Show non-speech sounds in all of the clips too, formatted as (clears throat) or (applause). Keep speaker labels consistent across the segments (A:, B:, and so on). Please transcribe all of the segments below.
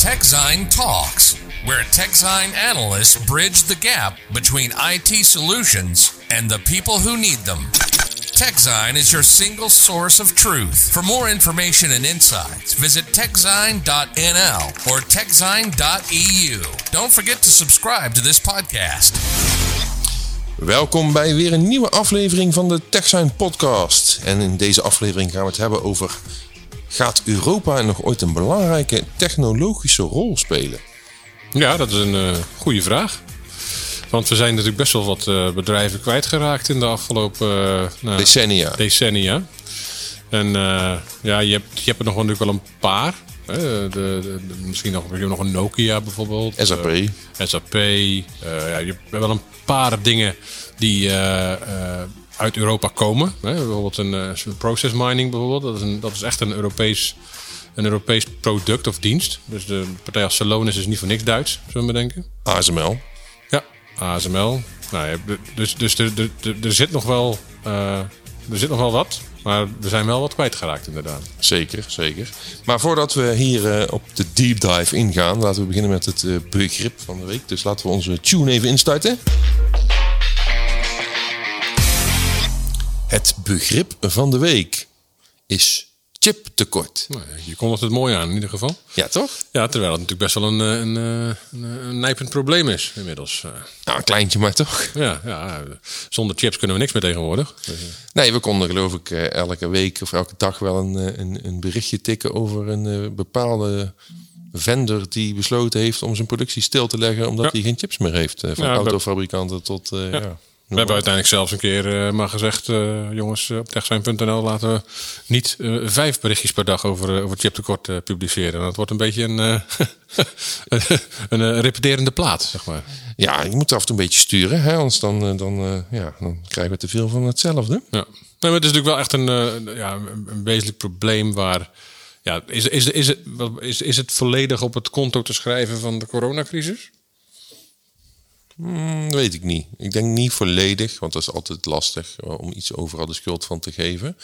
A: TechZine Talks, where TechZine analysts bridge the gap between IT solutions and the people who need them. TechZine is your single source of truth. For more information and insights, visit techzine.nl or techzine.eu. Don't forget to subscribe to this podcast.
B: Welkom bij weer een nieuwe aflevering van de TechSign podcast. En in deze aflevering gaan we het hebben over... Gaat Europa nog ooit een belangrijke technologische rol spelen?
C: Ja, dat is een uh, goede vraag. Want we zijn natuurlijk best wel wat uh, bedrijven kwijtgeraakt in de afgelopen uh,
B: nou, decennia.
C: decennia. En ja, je hebt, je hebt er nog wel, natuurlijk wel een paar. De, de, de, misschien nog, nog een Nokia bijvoorbeeld.
B: SAP.
C: SAP. ja, je hebt wel een paar dingen die uit Europa komen. Hè? Bijvoorbeeld een process mining bijvoorbeeld. Dat is, een, dat is echt een Europees, een Europees product of dienst. Dus de partij als Salonis is niet voor niks Duits, zullen we denken.
B: ASML.
C: Ja, ASML. Nou, ja, dus dus er, er, er, zit nog wel, uh, er zit nog wel wat. Maar we zijn wel wat kwijtgeraakt inderdaad.
B: Zeker, zeker. Maar voordat we hier uh, op de deep dive ingaan, laten we beginnen met het uh, begrip van de week. Dus laten we onze tune even instarten. Het begrip van de week is chiptekort.
C: Nou, je kondigt het mooi aan in ieder geval.
B: Ja, toch?
C: Ja, terwijl het natuurlijk best wel een, een, een, een nijpend probleem is inmiddels.
B: Nou, een kleintje maar toch?
C: Ja, ja, zonder chips kunnen we niks meer tegenwoordig.
B: Nee, we konden geloof ik elke week of elke dag wel een, een, een berichtje tikken over een bepaalde vendor die besloten heeft om zijn productie stil te leggen omdat ja. hij geen chips meer heeft. Van ja, autofabrikanten tot... Uh, ja.
C: We hebben uiteindelijk zelfs een keer uh, maar gezegd, uh, jongens, op techzijn.nl laten we niet uh, vijf berichtjes per dag over, over chiptekort publiceren. Dat wordt een beetje een, (laughs) een repeterende plaat, zeg maar.
B: Ja, je moet af en toe een beetje sturen, hè? anders dan, dan, ja, dan krijgen we te veel van hetzelfde.
C: Ja. Nee, maar het is natuurlijk wel echt een, ja, een wezenlijk probleem waar... Ja, is, is, is, het, is, is het volledig op het konto te schrijven van de coronacrisis?
B: Hmm, weet ik niet. Ik denk niet volledig, want dat is altijd lastig om iets overal de schuld van te geven.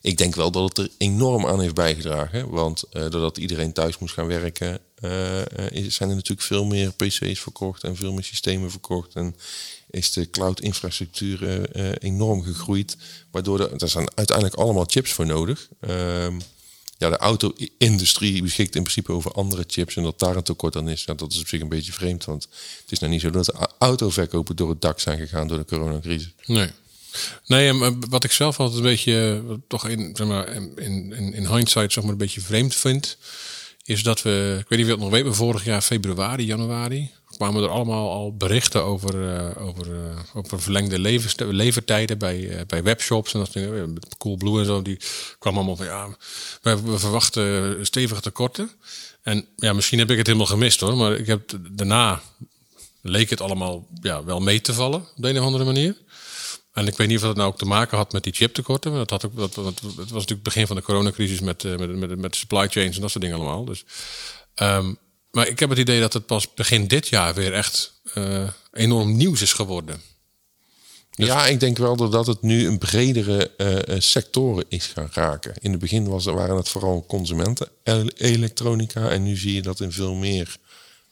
B: Ik denk wel dat het er enorm aan heeft bijgedragen. Want uh, doordat iedereen thuis moest gaan werken, uh, zijn er natuurlijk veel meer PC's verkocht en veel meer systemen verkocht. En is de cloud-infrastructuur enorm gegroeid. Waardoor er, zijn uiteindelijk allemaal chips voor nodig. Uh, ja, de auto-industrie beschikt in principe over andere chips en dat daar een tekort aan is. Dat is op zich een beetje vreemd, want het is nou niet zo dat de autoverkopen door het dak zijn gegaan door de coronacrisis.
C: Nee. Nee, wat ik zelf altijd een beetje, toch in, zeg maar, in, in, in hindsight zeg maar, een beetje vreemd vind, is dat we, ik weet niet of het nog weet, maar vorig jaar februari, januari, kwamen er allemaal al berichten over, uh, over, uh, over verlengde levers, levertijden bij, uh, bij webshops en dat Coolblue en zo. Die kwam allemaal van ja, we, we, verwachten stevige tekorten. En ja, misschien heb ik het helemaal gemist hoor, maar ik heb daarna leek het allemaal ja, wel mee te vallen op de een of andere manier. En ik weet niet of dat nou ook te maken had met die chiptekorten. Dat had ook, dat, dat, het was natuurlijk het begin van de coronacrisis met, met, met, met supply chains en dat soort dingen allemaal. Dus um, maar ik heb het idee dat het pas begin dit jaar weer echt uh, enorm nieuws is geworden.
B: Dus... Ja, ik denk wel dat het nu een bredere uh, sectoren is gaan raken. In het begin was, waren het vooral consumenten elektronica. En nu zie je dat in veel meer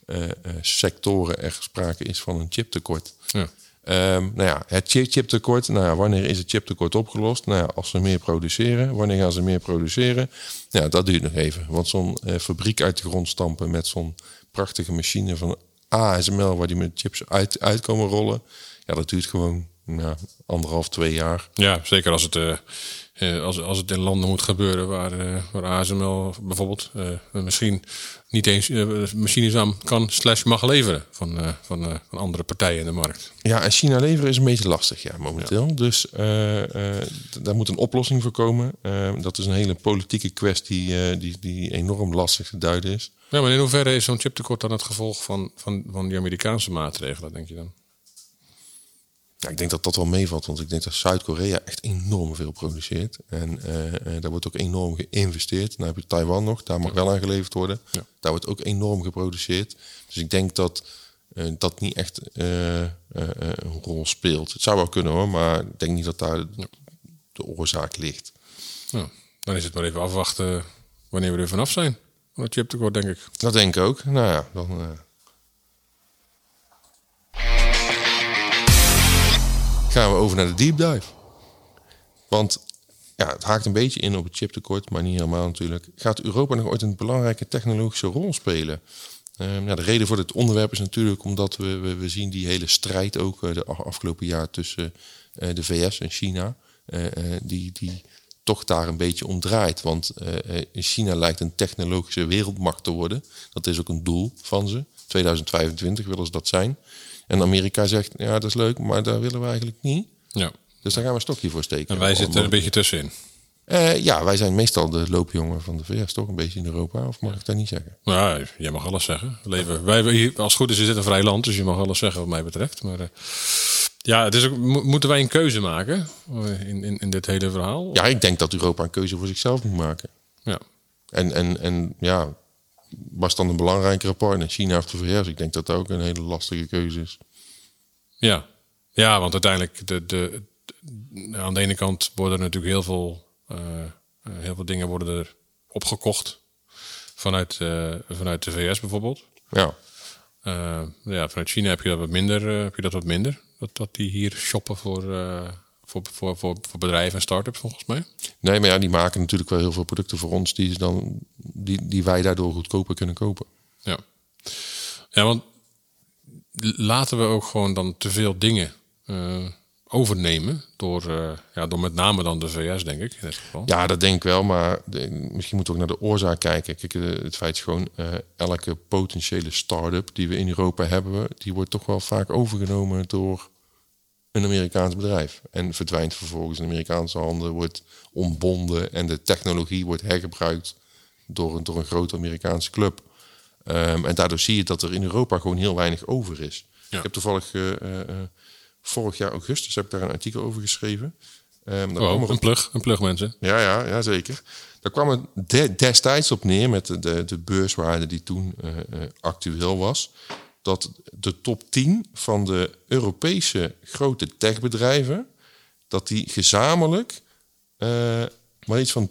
B: uh, sectoren er sprake is van een chiptekort. Ja. Um, nou ja, het chiptekort. Nou ja, wanneer is het chiptekort opgelost? Nou ja, als ze meer produceren. Wanneer gaan ze meer produceren? Ja, dat duurt nog even. Want zo'n uh, fabriek uit de grond stampen met zo'n prachtige machine van ASML, waar die met chips uit, uitkomen rollen. Ja, dat duurt gewoon nou, anderhalf, twee jaar.
C: Ja, zeker als het uh, uh, als, als het in landen moet gebeuren waar, waar ASML bijvoorbeeld misschien niet eens machines aan kan slash mag leveren van, van, van andere partijen in de markt.
B: Ja, en China leveren is een beetje lastig ja, momenteel. Ja. Dus daar moet een oplossing voor komen. dat is een hele politieke kwestie die, die enorm lastig te duiden is.
C: Ja, maar in hoeverre is zo'n chiptekort dan het gevolg van, van, van die Amerikaanse maatregelen, denk je dan?
B: Ja, ik denk dat dat wel meevalt, want ik denk dat Zuid-Korea echt enorm veel produceert. En uh, daar wordt ook enorm geïnvesteerd. Dan heb je Taiwan nog, daar mag wel aan geleverd worden. Ja. Daar wordt ook enorm geproduceerd. Dus ik denk dat uh, dat niet echt uh, een rol speelt. Het zou wel kunnen hoor, maar ik denk niet dat daar de oorzaak ligt.
C: Ja, dan is het maar even afwachten wanneer we er vanaf zijn. van het chiptekort, denk ik.
B: Dat denk ik ook. Nou ja, dan... Gaan we over naar de deep dive. Want ja, het haakt een beetje in op het chiptekort, maar niet helemaal natuurlijk. Gaat Europa nog ooit een belangrijke technologische rol spelen? Uh, ja, de reden voor dit onderwerp is natuurlijk omdat we, we, we zien die hele strijd ook uh, de afgelopen jaar tussen uh, de VS en China. die, die toch daar een beetje om draait. Want China lijkt een technologische wereldmacht te worden. Dat is ook een doel van ze. 2025 willen ze dat zijn. En Amerika zegt, ja dat is leuk, maar daar willen we eigenlijk niet.
C: Ja.
B: Dus daar gaan we een stokje voor steken.
C: En wij zitten er een beetje tussenin.
B: Uh, ja, wij zijn meestal de loopjongen van de VS, toch een beetje in Europa, of mag ik dat niet zeggen?
C: Ja, jij mag alles zeggen. Leven, wij, als het goed is, is dit een vrij land, dus je mag alles zeggen wat mij betreft. Maar uh, ja, het is ook, moeten wij een keuze maken in, in, in dit hele verhaal?
B: Ja, ik denk dat Europa een keuze voor zichzelf moet maken.
C: Ja.
B: En, en, en ja, was dan een belangrijkere partner, China of de VS? Ik denk dat dat ook een hele lastige keuze is.
C: Ja, ja want uiteindelijk, de, de, aan de ene kant worden er natuurlijk heel veel uh, heel veel dingen worden er opgekocht vanuit, uh, vanuit de VS bijvoorbeeld.
B: Ja.
C: Uh, ja, vanuit China heb je dat wat minder. heb je dat wat minder? Dat, dat die hier shoppen voor, voor, voor, voor, voor bedrijven en start-ups volgens mij.
B: Nee, maar ja, die maken natuurlijk wel heel veel producten voor ons die, dan, die, die wij daardoor goedkoper kunnen kopen.
C: Ja. Ja, want laten we ook gewoon dan te veel dingen overnemen door, uh, ja, door met name dan de VS, denk ik. In dit geval.
B: Ja, dat denk ik wel, maar de, misschien moeten we ook naar de oorzaak kijken. Kijk, het feit is gewoon, uh, elke potentiële start-up die we in Europa hebben, die wordt toch wel vaak overgenomen door een Amerikaans bedrijf. En verdwijnt vervolgens in Amerikaanse handen, wordt ontbonden en de technologie wordt hergebruikt door een, door een grote Amerikaanse club. Um, en daardoor zie je dat er in Europa gewoon heel weinig over is. Ja. Ik heb toevallig uh, vorig jaar augustus heb ik daar een artikel over geschreven.
C: Um, oh, een plug, een plug mensen.
B: Ja, ja, ja zeker. Daar kwam het de, destijds op neer met de, de, de beurswaarde die toen uh, actueel was. Dat de top 10 van de Europese grote techbedrijven, dat die gezamenlijk uh, maar iets van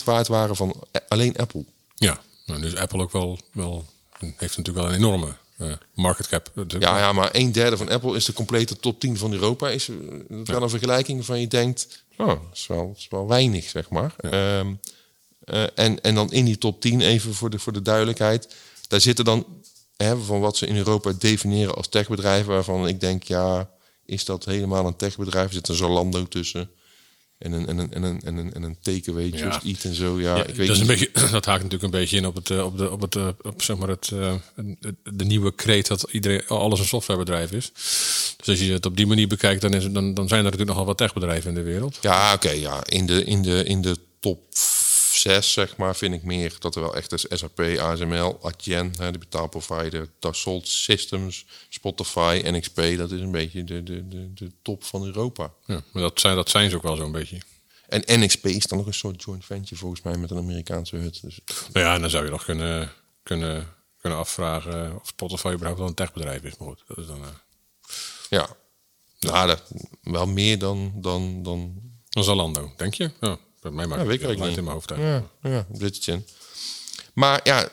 B: 30% waard waren van alleen Apple.
C: Ja, nou, dus Apple ook wel, wel heeft natuurlijk wel een enorme uh, market cap.
B: Ja, ja, maar een derde van Apple is de complete top 10 van Europa. Is dat wel een vergelijking van je denkt, oh, dat is wel, is wel weinig, zeg maar. Ja. Um, uh, en, en dan in die top 10, even voor de, voor de duidelijkheid, daar zitten dan hè, van wat ze in Europa definiëren als techbedrijven, waarvan ik denk, ja, is dat helemaal een techbedrijf? Er zit een Zalando tussen en een, en een, en een, en een, en een takeaway, ja. just eat en zo. Ja,
C: ja ik weet dat, is een beetje, (clears throat) dat haakt natuurlijk een beetje in op, het, eh, op, de, op, het, eh, op zeg maar het, uh, de nieuwe kreet dat iedereen, alles een softwarebedrijf is. Dus als je het op die manier bekijkt, dan, is het, dan, dan zijn er natuurlijk nogal wat techbedrijven in de wereld.
B: Ja, oké. Okay, ja. in, de, in, de, in de top 6, zeg maar, vind ik meer dat er wel echt is SAP, ASML, Adyen, de betaalprovider, Dassault Systems, Spotify, NXP. Dat is een beetje de, de, de, de top van Europa.
C: Ja, maar dat zijn, dat zijn ze ook wel zo'n beetje.
B: En NXP is dan nog een soort joint venture volgens mij met een Amerikaanse hut. Dus...
C: Nou ja, dan zou je nog kunnen, kunnen, kunnen afvragen of Spotify überhaupt wel een techbedrijf is. Maar goed, dat is dan... Uh...
B: Ja, nou, dat, wel meer dan... Dan, dan...
C: dan Zalando, denk je? Ja. Bij mij maakt ja, weet ik niet. in mijn hoofd uit.
B: Ja, ja, Maar ja,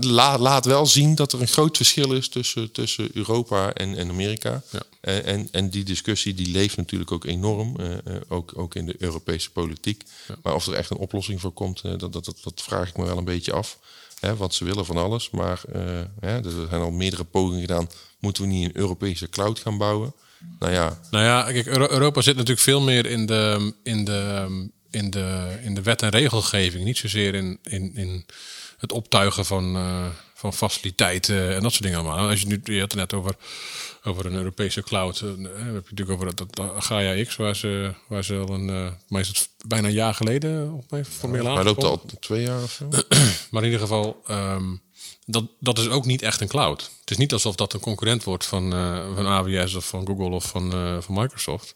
B: laat, laat wel zien dat er een groot verschil is tussen, tussen Europa en, en Amerika.
C: Ja.
B: En, en, en, die discussie die leeft natuurlijk ook enorm, uh, ook, ook in de Europese politiek. Ja. Maar of er echt een oplossing voor komt, uh, dat, dat, dat, dat, vraag ik me wel een beetje af. Hè, want ze willen van alles, maar hè, er zijn al meerdere pogingen gedaan. Moeten we niet een Europese cloud gaan bouwen? Nou ja.
C: Nou ja, kijk, Europa zit natuurlijk veel meer in de, in de in de, in de wet en regelgeving. Niet zozeer in, in, in het optuigen van, uh, van faciliteiten en dat soort dingen allemaal. Als je nu je had het net over, over een Europese cloud. Uh, heb je natuurlijk over dat, dat Gaia X, waar ze, waar ze al een. Uh, maar is het bijna een jaar geleden of mij formeel ja,
B: Maar loopt al twee jaar of zo. (clears throat)
C: maar in ieder geval. Um, dat, dat is ook niet echt een cloud. Het is niet alsof dat een concurrent wordt van, van AWS of van Google of van, van Microsoft.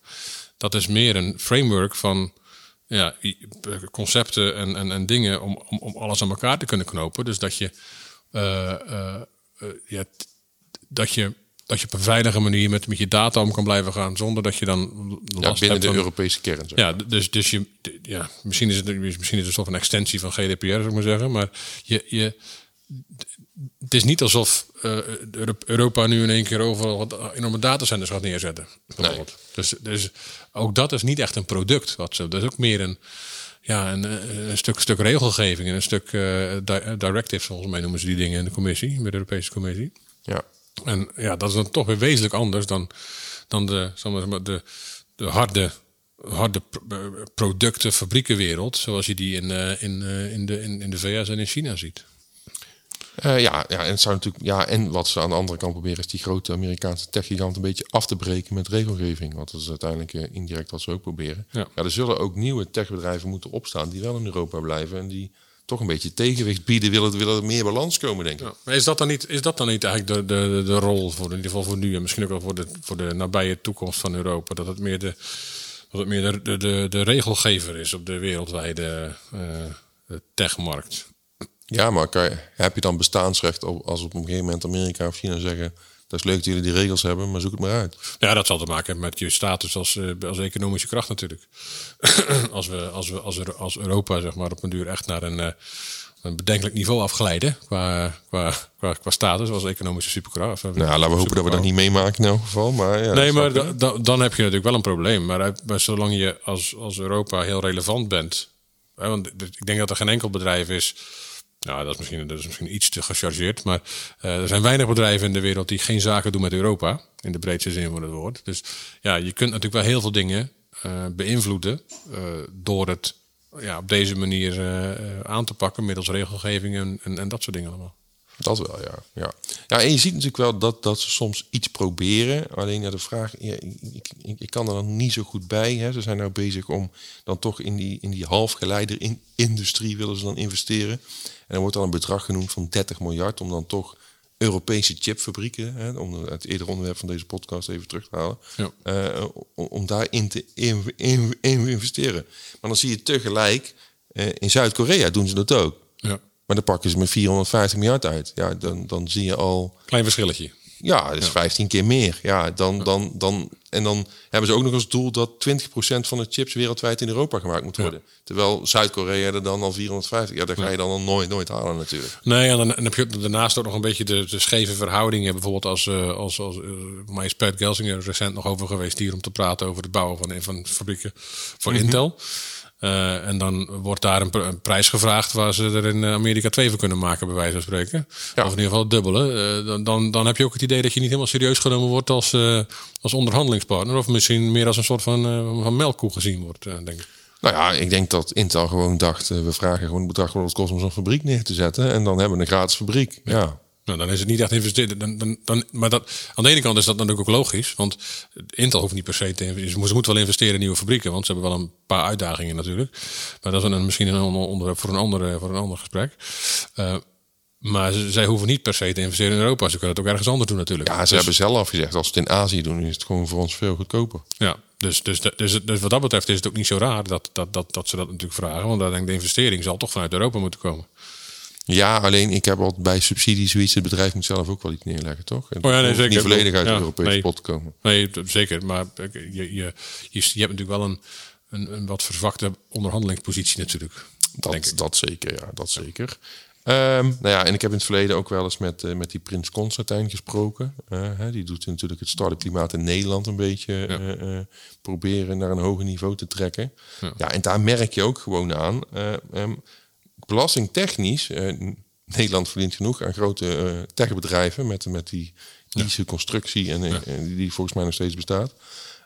C: Dat is meer een framework van ja, concepten en, en, en dingen om, om, om alles aan elkaar te kunnen knopen. Dus dat je, uh, uh, ja, dat je dat je op een veilige manier met, met je data om kan blijven gaan. Zonder dat je dan
B: Ja, binnen de
C: van-
B: Europese kern. zeg.
C: Ja, dus, dus je, ja, misschien is het misschien is het een soort van extensie van GDPR, zou ik maar zeggen. Maar je, je, het is niet alsof eh, Euro- Europa nu in één keer overal wat enorme datacenters gaat neerzetten. Dus, dus ook dat is niet echt een product. Wat ze, dat is ook meer een, ja, een, eh, een stuk, stuk regelgeving en een stuk di- directives, volgens mij noemen ze die dingen in de commissie, bij de Europese Commissie.
B: Ja.
C: En ja, dat is dan toch weer wezenlijk anders dan, dan de, maar, de, de harde, harde pro- producten, fabriekenwereld. Zoals je die in, in, in, de, in, in de VS en in China ziet.
B: Eh, ja, ja, en het zou natuurlijk, ja, en wat ze aan de andere kant proberen is die grote Amerikaanse techgigant een beetje af te breken met regelgeving. Want dat is uiteindelijk eh, indirect wat ze ook proberen.
C: Ja.
B: er zullen ook nieuwe techbedrijven moeten opstaan die wel in Europa blijven en die toch een beetje tegenwicht bieden, willen, willen er meer balans komen, denk ik.
C: Ja. Maar is dat dan niet, is dat dan niet eigenlijk de, de, de, rol, voor, in ieder geval voor nu en misschien ook wel voor de, voor de nabije toekomst van Europa? Dat het meer de, dat het meer de, de, de, de regelgever is op de wereldwijde eh, techmarkt.
B: Ja, maar kan je- heb je dan bestaansrecht op, als op een gegeven moment Amerika of China zeggen, dat is leuk dat jullie die regels hebben, maar zoek het maar uit.
C: Ja, dat zal te maken hebben met je status als, eh, als economische kracht natuurlijk. (clears throat) als, we, als, we, als, er, als Europa zeg maar, op een duur echt naar een, eh, een bedenkelijk niveau afglijden qua, qua, qua, qua status als economische superkracht.
B: Nou, laten we hopen dat we dat niet meemaken in elk geval. Maar ja,
C: Nee, maar da- da- dan heb je natuurlijk wel een probleem. Maar zolang je als, als Europa heel relevant bent. Hè, want ik denk dat er geen enkel bedrijf is. Nou, dat is misschien, dat is misschien iets te gechargeerd. Maar eh, er zijn weinig bedrijven in de wereld die geen zaken doen met Europa. In de breedste zin van het woord. Dus ja, je kunt natuurlijk wel heel veel dingen eh, beïnvloeden. eh, door het ja, op deze manier aan te pakken. Middels regelgeving en, en, en dat soort dingen allemaal.
B: Dat wel, ja. ja. Ja, en je ziet natuurlijk wel dat, dat ze soms iets proberen. Alleen ja, de vraag, ja, ik, ik, ik- kan er dan niet zo goed bij. Hè. Ze zijn nou bezig om dan toch in die, in die halfgeleider in, industrie willen ze dan investeren. En dan wordt dan een bedrag genoemd van 30 miljard om dan toch Europese chipfabrieken, hè, om het eerdere onderwerp van deze podcast even terug te halen,
C: Ja.
B: eh, om, om daarin te in, in, in investeren. Maar dan zie je tegelijk, eh, in Zuid-Korea doen ze dat ook.
C: Ja.
B: Maar dan pakken ze met 450 miljard uit. Ja, dan, dan zie je al.
C: Klein verschilletje.
B: Ja, dat is 15 keer meer. Ja, dan, dan, dan, en dan hebben ze ook nog als doel dat 20% van de chips wereldwijd in Europa gemaakt moet worden. Terwijl Zuid-Korea er dan al 450. Ja, dat ga je dan al nooit, nooit halen natuurlijk.
C: Nee, en dan, heb je daarnaast ook nog een beetje de, de scheve verhoudingen. Bijvoorbeeld als, eh, als, als voor mij is Pat Gelsinger recent nog over geweest hier om te praten over het bouwen van, van fabrieken voor Intel. Eh, en dan wordt daar een, pr- een prijs gevraagd waar ze er in Amerika twee van kunnen maken, bij wijze van spreken.
B: Ja.
C: Of in ieder geval het dubbele. Eh, dan, dan, dan heb je ook het idee dat je niet helemaal serieus genomen wordt als, eh, als onderhandelingspartner. Of misschien meer als een soort van, eh, van melkkoe gezien wordt, eh, denk ik.
B: Nou ja, ik denk dat Intel gewoon dacht, eh, we vragen gewoon het bedrag wat het kost om zo'n fabriek neer te zetten. En dan hebben we een gratis fabriek. Ja.
C: Nou, dan is het niet echt investeren. Dan, dan, dan, maar dat, aan de ene kant is dat natuurlijk ook logisch. Want Intel hoeft niet per se te investeren. Ze moeten moet wel investeren in nieuwe fabrieken. Want ze hebben wel een paar uitdagingen natuurlijk. Maar dat is een, misschien een ander onderwerp voor een ander, voor een ander gesprek. Eh, maar ze- zij hoeven niet per se te investeren in Europa. Ze kunnen het ook ergens anders doen natuurlijk.
B: Ja, ze
C: Dus-
B: hebben zelf gezegd, als we het in Azië doen, is het gewoon voor ons veel goedkoper.
C: Ja, dus, dus, dus, dus wat dat betreft is het ook niet zo raar dat, dat, dat, dat ze dat natuurlijk vragen. Want dan denk ik, de investering zal toch vanuit Europa moeten komen.
B: Ja, alleen ik heb altijd bij subsidie zoiets, het bedrijf moet zelf ook wel iets neerleggen, toch? Het
C: Oh ja, nee, zeker.
B: niet volledig uit
C: Ja,
B: de Europese
C: nee.
B: pot komen.
C: Nee, zeker. Maar je, je, je, je hebt natuurlijk wel een, een, een wat verzwakte onderhandelingspositie natuurlijk. denk
B: Dat,
C: ik.
B: dat zeker, ja, dat zeker. Ehm, nou ja, en ik heb in het verleden ook wel eens met, eh, met die Prins Constantijn gesproken. Eh, hè, die doet natuurlijk het start-up klimaat in Nederland een beetje eh, eh, proberen naar een hoger niveau te trekken. Ja.
C: Ja.
B: en daar merk je ook gewoon aan. eh, ehm, belastingtechnisch, eh, Nederland verdient genoeg aan grote eh, techbedrijven met, met die ISE constructie en, en die volgens mij nog steeds bestaat.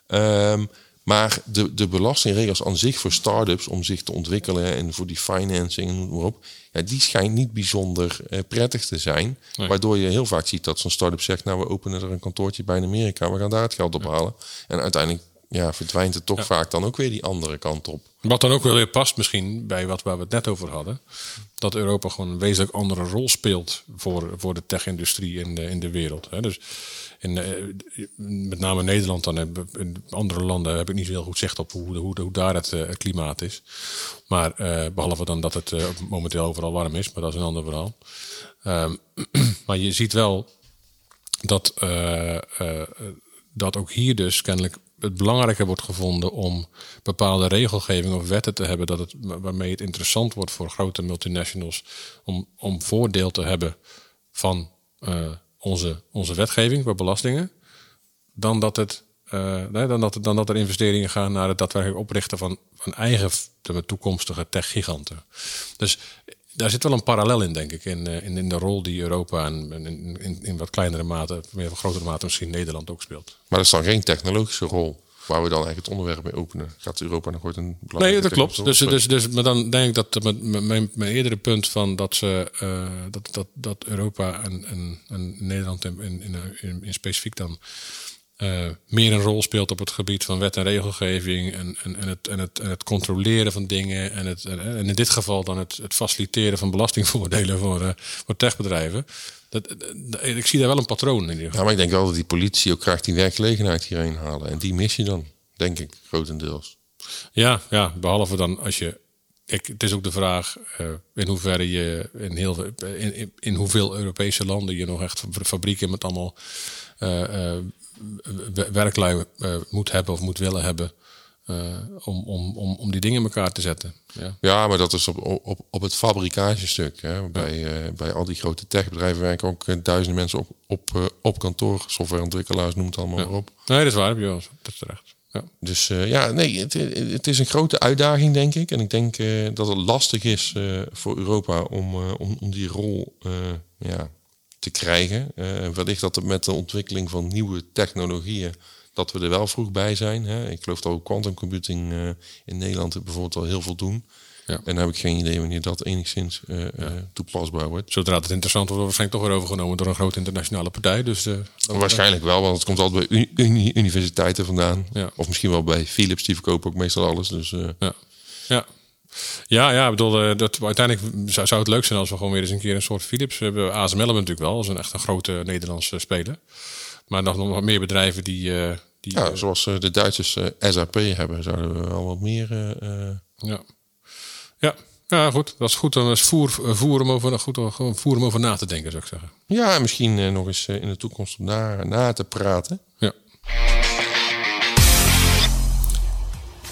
B: Ehm, maar de, de belastingregels aan zich voor start-ups om zich te ontwikkelen en voor die financing en noem maar op, ja, die schijnt niet bijzonder eh, prettig te zijn.
C: Nee.
B: Waardoor je heel vaak ziet dat zo'n start-up zegt, nou we openen er een kantoortje bij in Amerika, we gaan daar het geld ophalen. En uiteindelijk ja, verdwijnt het toch vaak dan ook weer die andere kant op.
C: Wat dan ook wel weer past misschien bij wat waar we het net over hadden. Dat Europa gewoon een wezenlijk andere rol speelt voor, voor de tech-industrie in de, in de wereld. Hè. Dus in, eh, met name Nederland dan. In andere landen heb ik niet zo heel goed zicht op hoe, hoe, hoe daar het, eh, klimaat is. Maar eh, behalve dan dat het momenteel overal warm is. Maar dat is een ander verhaal. Ehm, (clears throat) maar je ziet wel dat, dat ook hier dus kennelijk het belangrijker wordt gevonden om bepaalde regelgeving of wetten te hebben dat het, waarmee het interessant wordt voor grote multinationals om, om voordeel te hebben van uh, onze, onze wetgeving voor belastingen, dan dat, het, uh, nee, dan, dat, dan dat er investeringen gaan naar het daadwerkelijk oprichten van, van eigen toekomstige tech-giganten. Dus daar zit wel een parallel in, denk ik, in, in, in de rol die Europa en in, in, in wat kleinere mate, meer grotere mate misschien Nederland ook speelt.
B: Maar dat is dan geen technologische rol waar we dan eigenlijk het onderwerp mee openen. Gaat Europa nog ooit een
C: Nee, dat klopt. Dus, dus, dus, maar dan denk ik dat met mijn, mijn eerdere punt van dat, ze, uh, dat, dat, dat Europa en, en, en Nederland in, in, in, in specifiek dan uh, meer een rol speelt op het gebied van wet en regelgeving en, en, en, het, en, het, en het controleren van dingen en, het, en in dit geval dan het, het faciliteren van belastingvoordelen (laughs) voor, uh, voor techbedrijven. Dat, ik zie daar wel een patroon in. Ieder geval.
B: Ja, maar ik denk wel dat die politie ook graag die werkgelegenheid hierheen halen. En die mis je dan, denk ik, grotendeels.
C: Ja, ja behalve dan als je. Ik, het is ook de vraag uh, in hoeverre je in, heel, in, in, in, hoeveel Europese landen je nog echt fabrieken met allemaal uh, uh, werklui moet hebben of moet willen hebben. Uh, om, om, om, om die dingen in elkaar te zetten. Ja,
B: ja maar dat is op, op, op het fabrikagestuk. Hè. Bij, uh, bij al die grote techbedrijven werken ook uh, duizenden mensen op, op, op kantoor. Softwareontwikkelaars, noem het allemaal
C: ja.
B: maar op.
C: Nee, dat is waar, Dat is terecht. Ja.
B: Dus ja, nee, het, het is een grote uitdaging, denk ik. En ik denk dat het lastig is voor Europa om, om, om die rol ja, te krijgen. wellicht dat het met de ontwikkeling van nieuwe technologieën dat we er wel vroeg bij zijn. Hè. Ik geloof dat ook quantum computing uh, in Nederland bijvoorbeeld al heel veel doen. Ja. En dan heb ik geen idee wanneer dat enigszins uh, ja. toepasbaar wordt.
C: Zodra het interessant wordt, wordt waarschijnlijk toch weer overgenomen door een grote internationale partij. Dus,
B: Waarschijnlijk wel, want het komt altijd bij uni universiteiten vandaan. Ja. Of misschien wel bij Philips, die verkopen ook meestal alles. Dus,
C: ja. ja. Ja, ja, ik bedoel, dat, uiteindelijk zou, zou, het leuk zijn als we gewoon weer eens een keer een soort Philips we hebben. ASML hebben natuurlijk wel, als een echt een grote Nederlandse speler. Maar nog, nog wat meer bedrijven die, uh, die,
B: ja, zoals uh, de Duitsers uh, SAP hebben, zouden we al wat meer.
C: ja. ja. Ja, goed. Dat is goed. Dan is voer, voer, om over, goed, voer om over na te denken, zou ik zeggen.
B: Ja, en misschien nog eens in de toekomst om na, na te praten.
C: Ja.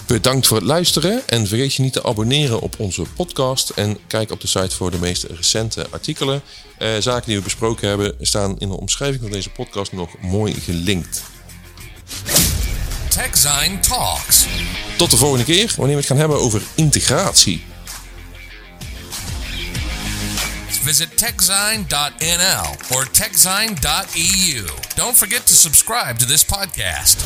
B: Bedankt voor het luisteren en vergeet je niet te abonneren op onze podcast en kijk op de site voor de meest recente artikelen. Uh, zaken die we besproken hebben staan in de omschrijving van deze podcast nog mooi gelinkt.
A: TechZine Talks.
B: Tot de volgende keer wanneer we het gaan hebben over integratie.
A: Visit techzine.nl or techzine.eu. Don't forget to subscribe to this podcast.